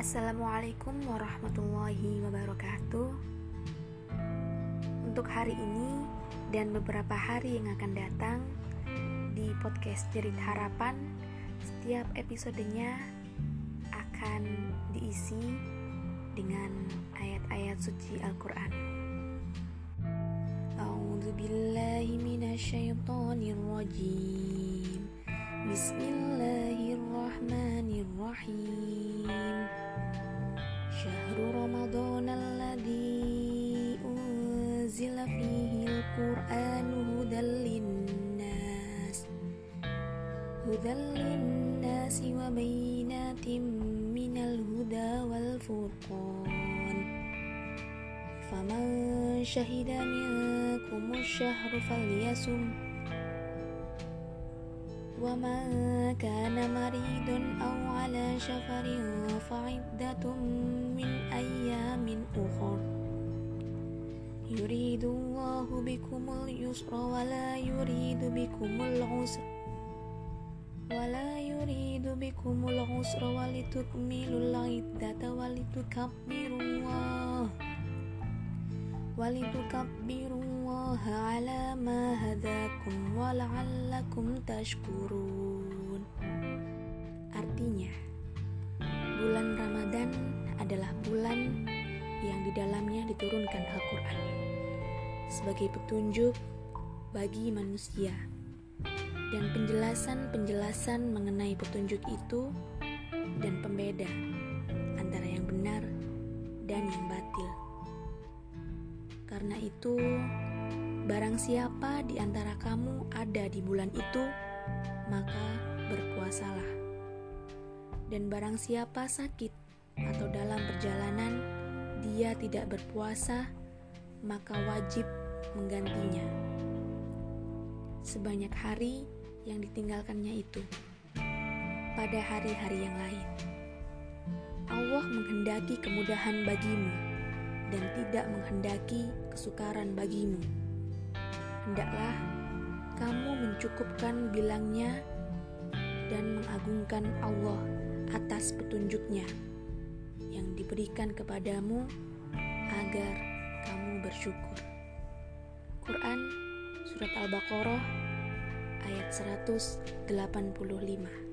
Assalamualaikum warahmatullahi wabarakatuh. Untuk hari ini dan beberapa hari yang akan datang di podcast Jerit Harapan, setiap episodenya akan diisi dengan ayat-ayat suci Al-Qur'an. A'udzu billahi minasyaitonir rajim. Bismillahirrahmanirrahim. شهر رمضان الذي أنزل فيه القرآن هدى للناس. هدى للناس وبينات من الهدى والفرقان. فمن شهد منكم الشهر فليصم. ومن كان مريض أو على شفر فعدة من أيام أخر يريد الله بكم اليسر ولا يريد بكم العسر ولا يريد بكم العسر ولتكملوا العدة ولتكبروا الله ولتكبروا الله على ما هداكم ولعلكم تشكرون Artinya, bulan Ramadan adalah bulan yang di dalamnya diturunkan Al-Quran sebagai petunjuk bagi manusia dan penjelasan-penjelasan mengenai petunjuk itu dan pembeda antara yang benar dan yang batil. Karena itu, barang siapa di antara kamu ada di bulan itu, maka berpuasalah. Dan barang siapa sakit atau dalam perjalanan dia tidak berpuasa, maka wajib menggantinya. Sebanyak hari yang ditinggalkannya itu pada hari-hari yang lain. Allah menghendaki kemudahan bagimu dan tidak menghendaki kesukaran bagimu. Hendaklah kamu mencukupkan bilangnya dan mengagungkan Allah atas petunjuknya yang diberikan kepadamu agar kamu bersyukur. Quran Surat Al-Baqarah ayat 185